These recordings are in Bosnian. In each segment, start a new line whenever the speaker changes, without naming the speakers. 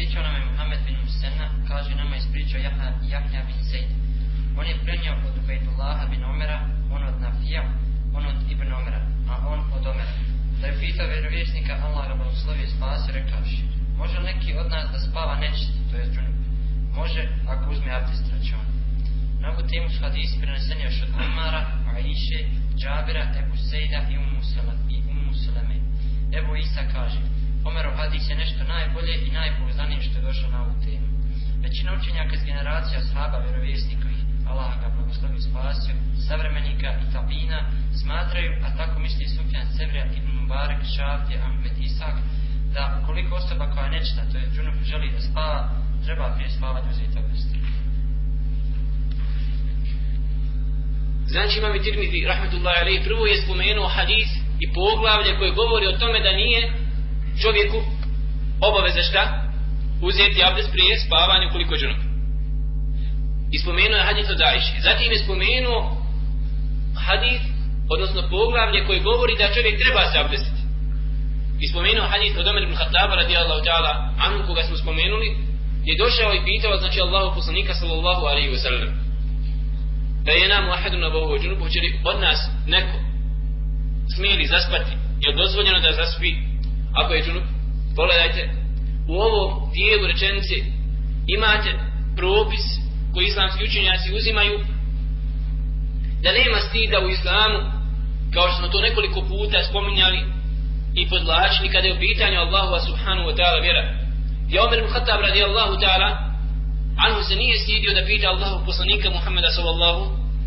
ispričao nam je Muhammed bin Musenna, kaže nama ispričao Jahja, Jahja bin Zaid. On je prenio od Ubejdullaha bin Omera, on od Nafija, on od Ibn Omera, a on od Omera. Da je pitao vjerovjesnika Allah ga blagoslovio i spasio, rekaoši, može neki od nas da spava nečist, to je džunup? Može, ako uzme abdest račun. Na ovu temu su hadisi preneseni još od Umara, Aiše, Džabira, Ebu Sejda i Umu Salame. Ebu Isa kaže, Omerov hadis je nešto najbolje i najpouznanije što je došlo na ovu temu. Većina učenjaka iz generacija sahaba vjerovjesnikovi, Allah ga blagoslovi spasio, savremenika i tabina, smatraju, a tako misli Sufjan Sevrija, Ibn Mubarak, Šafje, Ahmed Isak, da ukoliko osoba koja je nečita, to je džunup, želi da spava, treba prije spavanja uzeti obdesti.
Znači imam i Tirmidhi, rahmetullahi alaih, prvo je spomenuo hadis i poglavlje koje govori o tome da nije čovjeku obaveza šta? Uzeti abdest prije spavanja koliko džunup. I spomenuo je hadis od Ajše. Zatim je spomenuo hadis, odnosno poglavlje koje govori da čovjek treba se abdestiti. I spomenuo hadis od Omer ibn Khattaba radijallahu ta'ala anu koga smo spomenuli, je došao i pitao, znači Allahu poslanika sallallahu alaihi wa sallam, da je nam ahadu na bohu džunubu, hoće li od nas neko smijeli zaspati, je dozvoljeno da zaspi ako je džunup, Pogledajte, u ovom dijelu rečenice imate propis koji islamski učenjaci uzimaju da nema stida u islamu kao što smo to nekoliko puta spominjali i podlačili kada je u pitanju Allahu subhanahu wa ta'ala vjera. I Omer ibn Khattab radi Allahu ta'ala anhu se nije stidio da pita Allahu poslanika Muhammeda sallallahu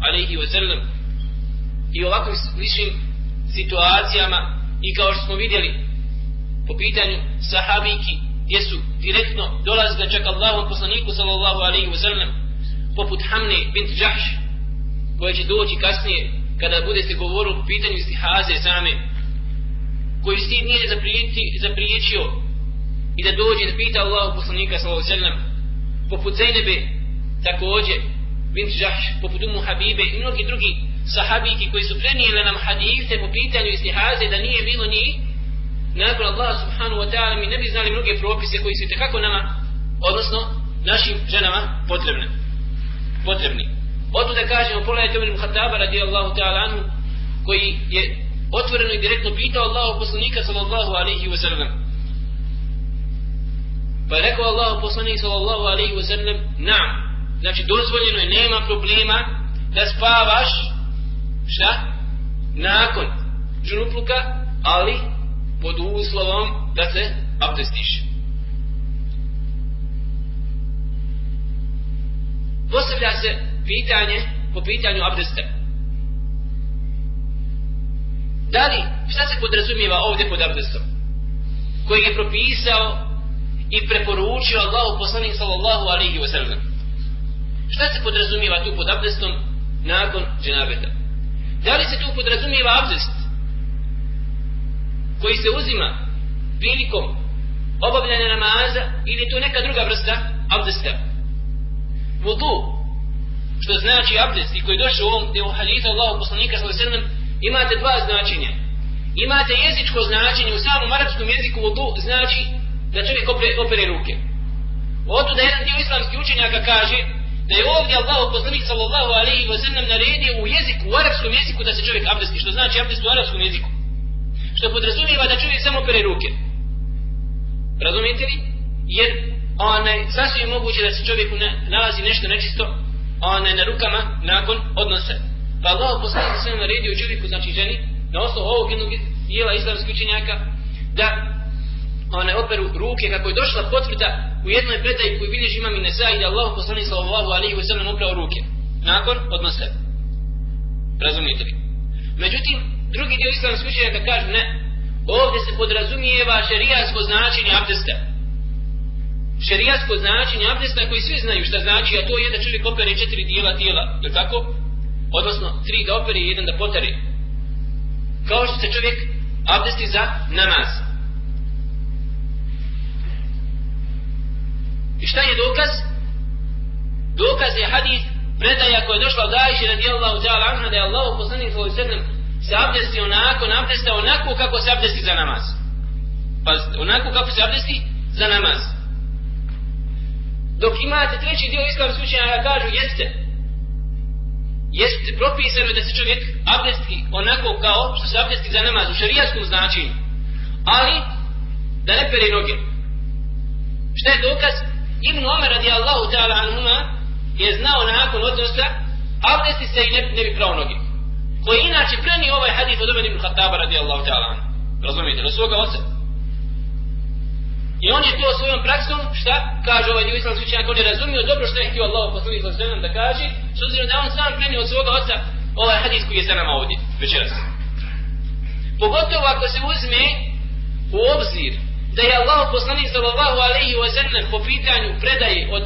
alaihi wa sallam i ovakvim sličnim situacijama i kao što smo vidjeli po pitanju sahabiki gdje su direktno dolazile čak Allahom poslaniku sallallahu alaihi wa sallam poput Hamne bint Džahš koja će doći kasnije kada budete govorili po pitanju istihaze same koji stid nije zapriječio i da dođe da pita Allahu poslanika sallallahu alaihi wa sallam poput Zainebe također bint Džahš poput Umu Habibe i mnogi drugi sahabiki koji su prenijeli nam hadifte po pitanju istihaze da nije bilo njih nakon Allah subhanahu wa ta'ala mi ne bi znali mnoge propise koji su tekako nama odnosno našim ženama potrebne. Potrebni. Oto da kažemo pogledajte Omer Muhattaba radijallahu ta'ala anhu koji je otvoreno i direktno pitao Allahu poslanika sallallahu alaihi wa sallam. Pa je rekao Allahu poslanik sallallahu alaihi wa sallam naam. Znači dozvoljeno je nema problema da spavaš šta? Nakon džunupluka ali pod uslovom da se abdestiš. Postavlja se pitanje po pitanju abdesta. Da li, šta se podrazumijeva ovdje pod abdestom? Koji je propisao i preporučio Allahu poslanik sallallahu alaihi wa sallam. Šta se podrazumijeva tu pod abdestom nakon dženabeta? Da li se tu podrazumijeva abdest koji se uzima prilikom obavljanja namaza ili to neka druga vrsta abdesta. Vudu, što znači abdest i koji je došao u ovom delu haditha Allahu poslanika sallallahu imate dva značenja. Imate jezičko značenje u samom arapskom jeziku vudu znači da čovjek opere, opere ruke. Oto da jedan dio islamskih učenjaka kaže da je ovdje Allahu poslanik sallallahu alaihi wa sallam naredio u jeziku, u arapskom jeziku da se čovjek abdesti, što znači abdest u arapskom jeziku što podrazumijeva da čovjek samo pere ruke. Razumijete li? Jer onaj, sasvim moguće da se čovjeku ne, nalazi nešto nečisto onaj, na rukama nakon odnose. Pa Allah poslanik sve naredio čovjeku, znači ženi, na osnovu ovog jednog dijela islamskih učenjaka, da one operu ruke kako je došla potvrda u jednoj predaji koju bilježi imam i nesa i da Allah poslanik sallallahu alaihi wa sallam oprao ruke nakon odnose razumijete li međutim drugi dio islamskih učenjaka kaže ne, ovdje se podrazumijeva šerijasko značenje abdesta. Šerijasko značenje abdesta koji svi znaju šta znači, a to je da čovjek opere četiri dijela tijela, je tako? Odnosno, tri da opere i jedan da potare. Kao što se čovjek abdesti za namaz. I šta je dokaz? Dokaz je hadis predaja koja je došla od Ajše radijallahu ta'ala anha da je Allah poslanik sallallahu alaihi sallam se abdesti onako, abdesta onako kako se abdesti za namaz. Pa onako kako se abdesti za namaz. Dok imate treći dio islamskih učenjaka kažu jeste. Jeste propisano da se čovjek abdesti onako kao što se abdesti za namaz u šarijaskom značenju. Ali da ne pere noge. Šta je dokaz? Ibn Omer radijallahu ta'ala anhuma je znao nakon odnosa abdesti se i ne, ne bi prao noge. Koji inače preni ovaj hadis od Umar ibn Khattaba radijallahu ta'ala anhuma. Razumijete? Do svoga oca. I on je to svojom praksom, šta? Kaže ovaj dio islamski učenjak, on je razumio dobro što je htio Allah poslani sa da kaže, s obzirom da on sam prenio od svoga oca ovaj hadis koji je za nama ovdje, večeras. Pogotovo ako se uzme u obzir da je Allah poslanik sallallahu alaihi wa sallam po pitanju predaje od,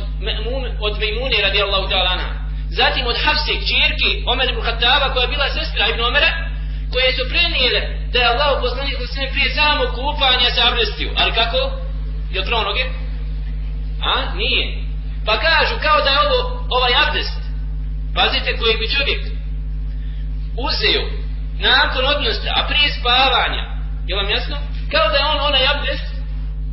od Mejmune radi Allahu ta'ala anha. Zatim od Hafse, čirki Omer ibn Khattaba koja je bila sestra ibn Omera, koje su prenijele da je Allah poslanik sa prije samo kupanja se abdestio. Ali kako? Je li noge? A? Nije. Pa kažu kao da je ovo, ovaj abdest. Pazite koji bi čovjek uzeo nakon odnosta, a prije spavanja. Je vam jasno? Kao da je on onaj abdest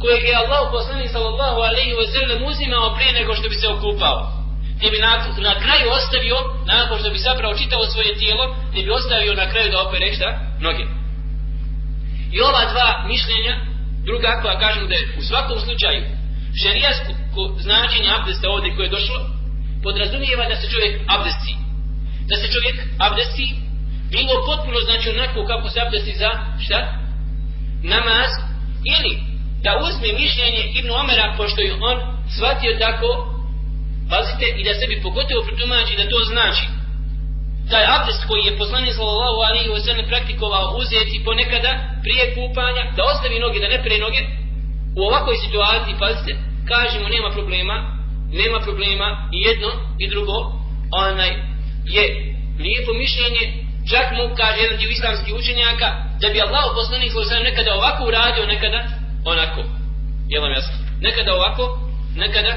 kojeg je Allah poslanik sallallahu alaihi wa sallam uzimao prije nego što bi se okupao gdje bi na, na kraju ostavio, nakon što bi zapravo čitao svoje tijelo, gdje bi ostavio na kraju da opere šta? Noge. I ova dva mišljenja Druga koja kažem da je u svakom slučaju šerijasko značenje abdesta ovdje koje je došlo podrazumijeva da se čovjek abdesti. Da se čovjek abdesti bilo potpuno znači onako kako se abdesti za šta? Namaz ili da uzme mišljenje Ibn Omera pošto je on shvatio tako pazite i da sebi pogotovo pritumači da to znači. Taj abdest koji je poslanik sallallahu alejhi ve sellem praktikovao uzeti ponekada prije kupanja da ostavi noge da ne pre noge u ovakvoj situaciji pazite kažemo nema problema nema problema i jedno i drugo onaj je lijepo mišljenje čak mu kaže jedan dio islamskih učenjaka da bi Allah poslanik sallallahu alejhi nekada ovako uradio nekada onako. Je vam jasno? Nekada ovako nekada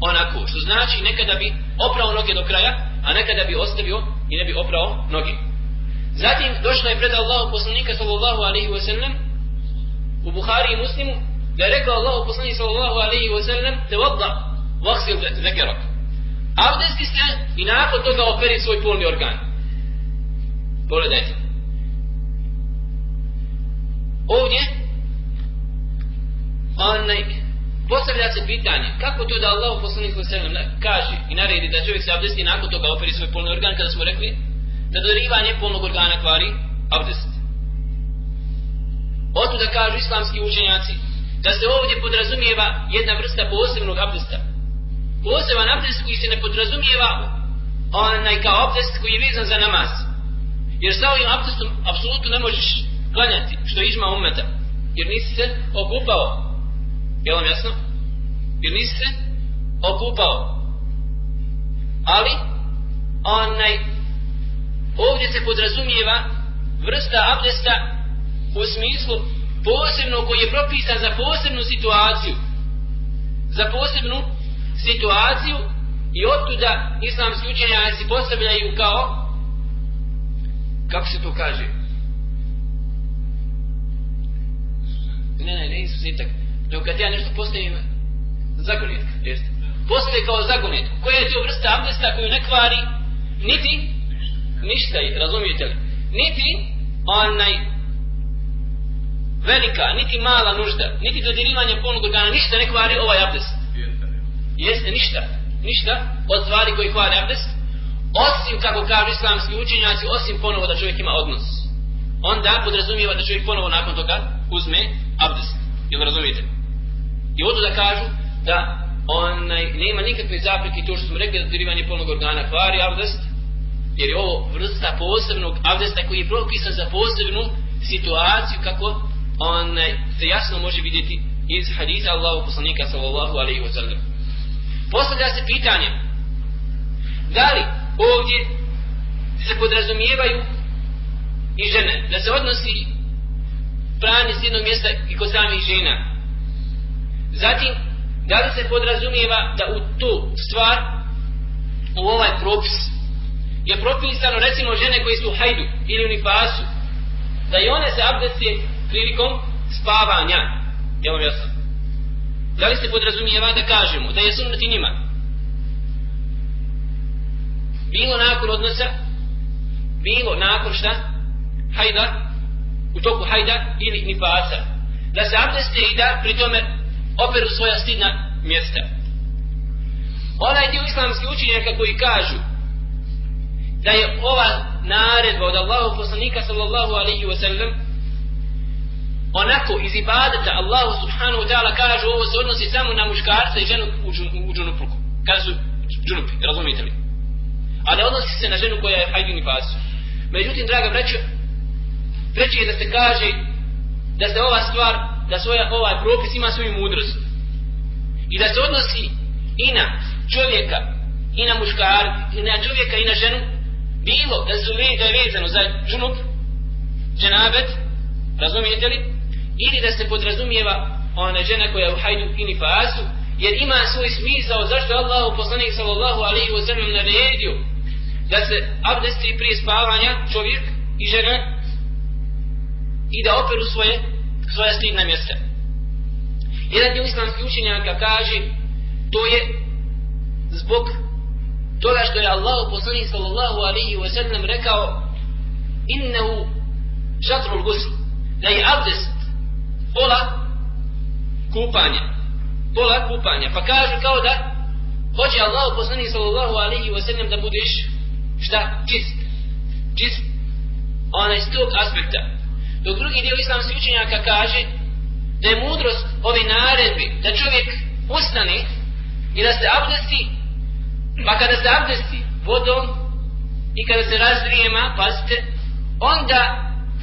onako što znači nekada bi oprao noge do kraja a nekada bi ostavio i ne bi oprao noge. Zatim došla je pred Allahu poslanika sallallahu alaihi wa sallam u Buhari i Muslimu da je rekao Allahu poslanika sallallahu alaihi wa sallam te vodda vaksil zekerak. Abdesti se i nakon toga operi svoj polni organ. Pogledajte. Ovdje onaj postavlja se pitanje kako to da Allah poslanik sallallahu kaže i naredi da čovjek se abdesti nakon toga operi svoj polni organ kada smo rekli da dorivanje polnog organa kvari abdest. Oto da kažu islamski učenjaci da se ovdje podrazumijeva jedna vrsta posebnog abdesta. Poseban abdest koji se ne podrazumijeva onaj kao abdest koji je vezan za namaz. Jer sa ovim abdestom apsolutno ne možeš klanjati što je izma umeta. Jer nisi se okupao Je vam jasno? Jer nisi se okupao. Ali, onaj, ovdje se podrazumijeva vrsta abdesta u smislu posebno koji je propisan za posebnu situaciju. Za posebnu situaciju i otuda islamski učenjaci postavljaju kao kako se to kaže? Ne, ne, ne, izuzetak. Nego kad ja nešto postavim zagonetka, jeste. Postavi kao zagonet. Koja je to vrsta abdesta koju ne kvari niti ništa, razumijete li? Niti onaj velika, niti mala nužda, niti dodirivanje polnog organa, ništa ne kvari ovaj abdest. Jeste, ništa. Ništa od stvari koji kvari abdest. Osim, kako kažu islamski učenjaci, osim ponovo da čovjek ima odnos. Onda podrazumijeva da čovjek ponovo nakon toga uzme abdest. Jel razumijete? I odu da kažu da onaj, nema nikakve zapreke to što smo rekli da dirivanje polnog organa kvari abdest, jer je ovo vrsta posebnog abdesta koji je propisan za posebnu situaciju kako onaj, se jasno može vidjeti iz hadisa Allahu poslanika sallallahu alaihi wa sallam. Postavlja se pitanje da li ovdje se podrazumijevaju i žene, da se odnosi pranje s jednog mjesta i kod samih žena, Zatim, da li se podrazumijeva da u tu stvar, u ovaj propis, je propisano recimo žene koje su u hajdu ili u nifasu, da i one se abdestije prilikom spavanja. Je vam jasno? Da li se podrazumijeva da kažemo da je sunnet i njima? Bilo nakon odnosa, bilo nakon šta? Hajda, u toku hajda ili nifasa. Da se abdeste i da pri tome operu svoja stidna mjesta. Onaj dio islamski učenjaka koji kažu da je ova naredba od Allahu poslanika sallallahu alaihi wa sallam onako iz ibadeta Allahu subhanahu wa ta'ala kaže ovo se odnosi samo na muškarca i ženu u, džun, u džunupluku. Kada su džunupi, razumijete li? A ne odnosi se na ženu koja je hajdini pasu. Međutim, draga braćo, preći je da se kaže da se ova stvar, da svoj ovaj propis ima svoju mudrost. I da se odnosi i na čovjeka, i na muškar, i na čovjeka, i na ženu, bilo da su da je vezano za džunup, dženabet, razumijete li? ili da se podrazumijeva ona žena koja je u hajdu i nifasu, jer ima svoj smisao zašto je Allah poslanik sallallahu alaihi wa sallam naredio da se abdesti prije spavanja čovjek i žena i da operu svoje svoja stidna mjesta. Jedan dio islamski učenjaka kaže to je zbog toga što je Allah poslanik sallallahu alaihi wa sallam rekao innehu šatrul gusl da je abdest pola kupanja. Pola kupanja. Pa kaže kao da hoće Allah poslanik sallallahu alaihi wa sallam da budeš šta? Čist. Čist. onaj iz aspekta. Dok drugi dio islamskih učenjaka kaže da je mudrost ove naredbi da čovjek ustane i da se abdesti pa kada se abdesti vodom i kada se razvijema, pazite, onda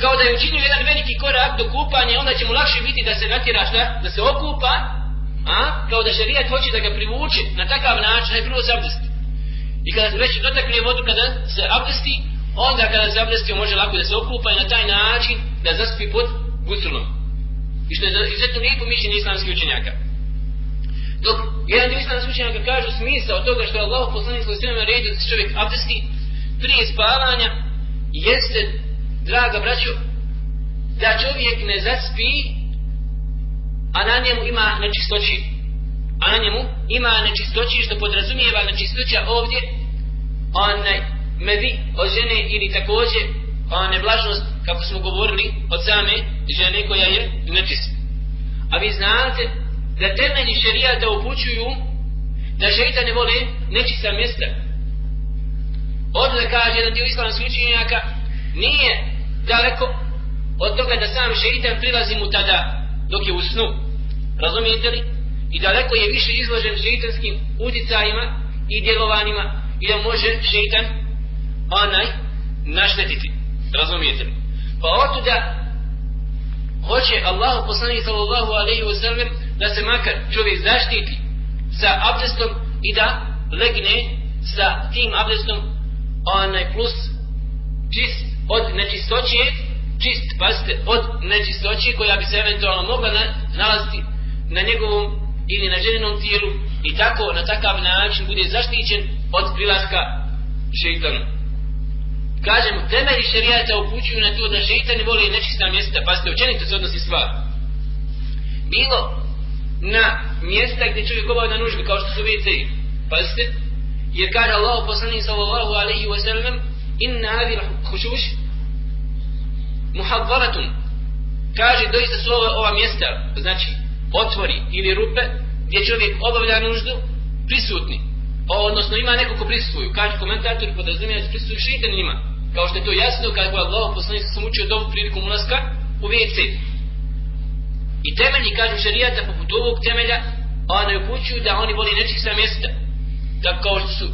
kao da je učinio jedan veliki korak do kupanja, onda će mu lakše biti da se natjera šta? Da se okupa, a? kao da šarijat hoće da ga privuče na takav način, da je prvo se abdesti. I kada se već dotakne vodu, kada se abdesti, onda kada se abdesti, može lako da se okupa i na taj način da zaspi pod gusulom. I što je izuzetno lijepo mišljenje islamskih učenjaka. Dok jedan dio islamskih učenjaka kažu smisao toga što je Allah poslanik svoj svema redio da se čovjek abdesti prije spavanja, jeste draga braćo, da čovjek ne zaspi, a na njemu ima nečistoći. A na njemu ima nečistoći, što podrazumijeva nečistoća ovdje, onaj mevi od žene ili također Pa neblažnost, kako smo govorili, od same žene koja je nečista. A vi znate da temelji šerijata upućuju da šeitan ne vole nečista mjesta. Odle da kaže jedan dio islamskih učenjaka, nije daleko od toga da sam šeitan prilazi mu tada dok je u snu. Razumijete li? I daleko je više izložen šeitanskim uticajima i djelovanjima i da može šeitan onaj naštetiti. Razumijete li? Pa oto da hoće Allah poslanik sallallahu alaihi wa sallam da se makar čovjek zaštiti sa abdestom i da legne sa tim abdestom onaj plus čist od nečistoće, čist, pazite, od nečistoće koja bi se eventualno mogla na, nalaziti na njegovom ili na ženinom tijelu i tako na takav način bude zaštićen od prilaska šeitanu. Kažemo, temelji šerijata upućuju na to da šeitani vole nečista mjesta, pa ste učenito se odnosi stvar. Bilo na mjesta gdje čovjek obavlja nužbe, kao što su WC, pazite, jer kaže Allah poslanik sallallahu alaihi wa sallam, inna hadi hušuš muhadzaratun kaže doista su ova, ova mjesta znači otvori ili rupe gdje čovjek obavlja nuždu prisutni. O, odnosno ima neko ko prisutuju kaže komentator podrazumije da prisutuju šeitan njima kao što je to jasno kako je Allah poslanik sam učio dobu prilikom ulaska u WC. I temelji kažu šarijata poput ovog temelja ona upućuju da oni voli nečista mjesta. Tako kao što su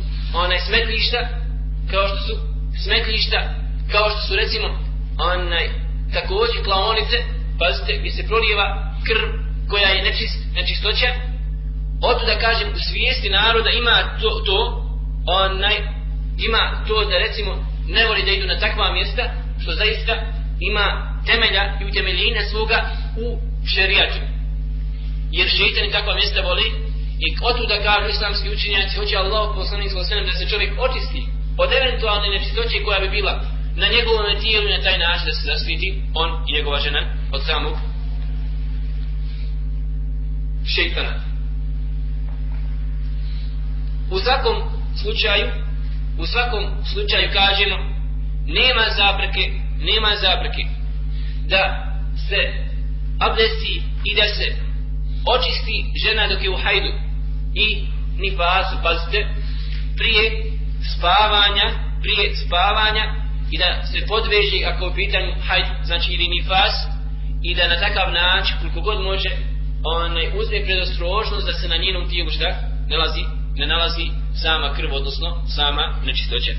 onaj smetlišta kao što su smetlišta, kao što su recimo onaj, također klaonice, pazite, gdje se prolijeva krv koja je nečist, nečistoća, oto da kažem, u svijesti naroda ima to, to onaj, ima to da recimo ne voli da idu na takva mjesta, što zaista ima temelja i utemeljine svoga u šerijatu. Jer šeitan i takva mjesta voli i otuda kažu islamski učinjaci hoće Allah poslanik da se čovjek očisti od eventualne nečistoće koja bi bila na njegovom tijelu i na taj način da se zasviti on i njegova žena od samog šeitana. u svakom slučaju u svakom slučaju kažemo nema zapreke nema zapreke da se abdesti i da se očisti žena dok je u hajdu. I nifasu pazite prije spavanja prije spavanja i da se podveže ako u pitanju hajd znači ili nifas i da na takav način koliko god može onaj uzme predostrožnost da se na njenom tijelu šta? Nalazi ne nalazi sama krv, odnosno sama nečistoća.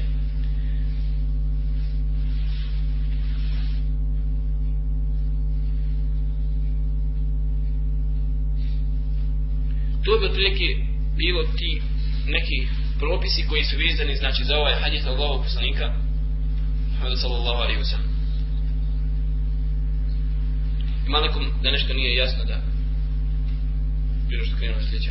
To bi otprilike bilo ti neki propisi koji su vezani znači za ovaj hadis Allahovog poslanika Muhammed sallallahu alaihi wa sallam. Ima nekom da nešto nije jasno da bilo što krenuo sljedeći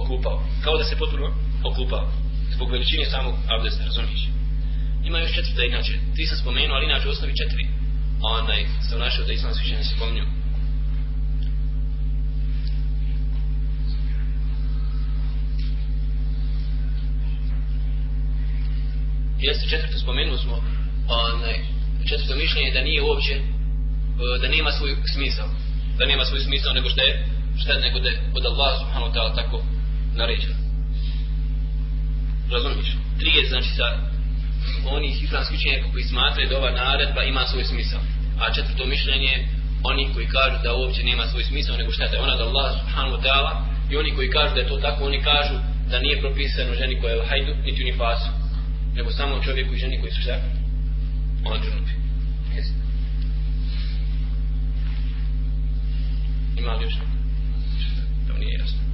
Okupao. Kao da se potpuno okupao. Zbog veličine samog abdesta, razumiješ? Ima još četvrta, inače, ti sam spomenuo, ali inače u osnovi četiri. A onaj, sam našao da islam sviđa se spominju. Jeste četvrto spomenuo smo, onaj, četvrto mišljenje da nije uopće da nema svoj smisao da nema svoj smisao nego što je šta je nego da je od Allah subhanahu wa ta'ala tako naređeno razumiješ tri je znači sa onih islamskih učenjaka koji smatraju da ova naredba ima svoj smisao a četvrto mišljenje oni koji kažu da uopće nema svoj smisao nego šta je ona da Allah subhanahu wa ta'ala i oni koji kažu da je to tako oni kažu da nije propisano ženi koja je u hajdu niti u nifasu nego samo čovjeku i ženi koji su šta on yes. Ima li još? To nije jasno.